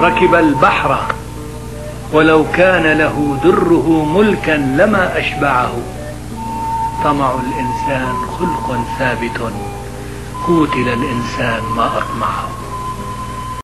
ركب البحر ولو كان له دره ملكا لما أشبعه. طمع الإنسان خلق ثابت قوتل الإنسان ما أطمعه.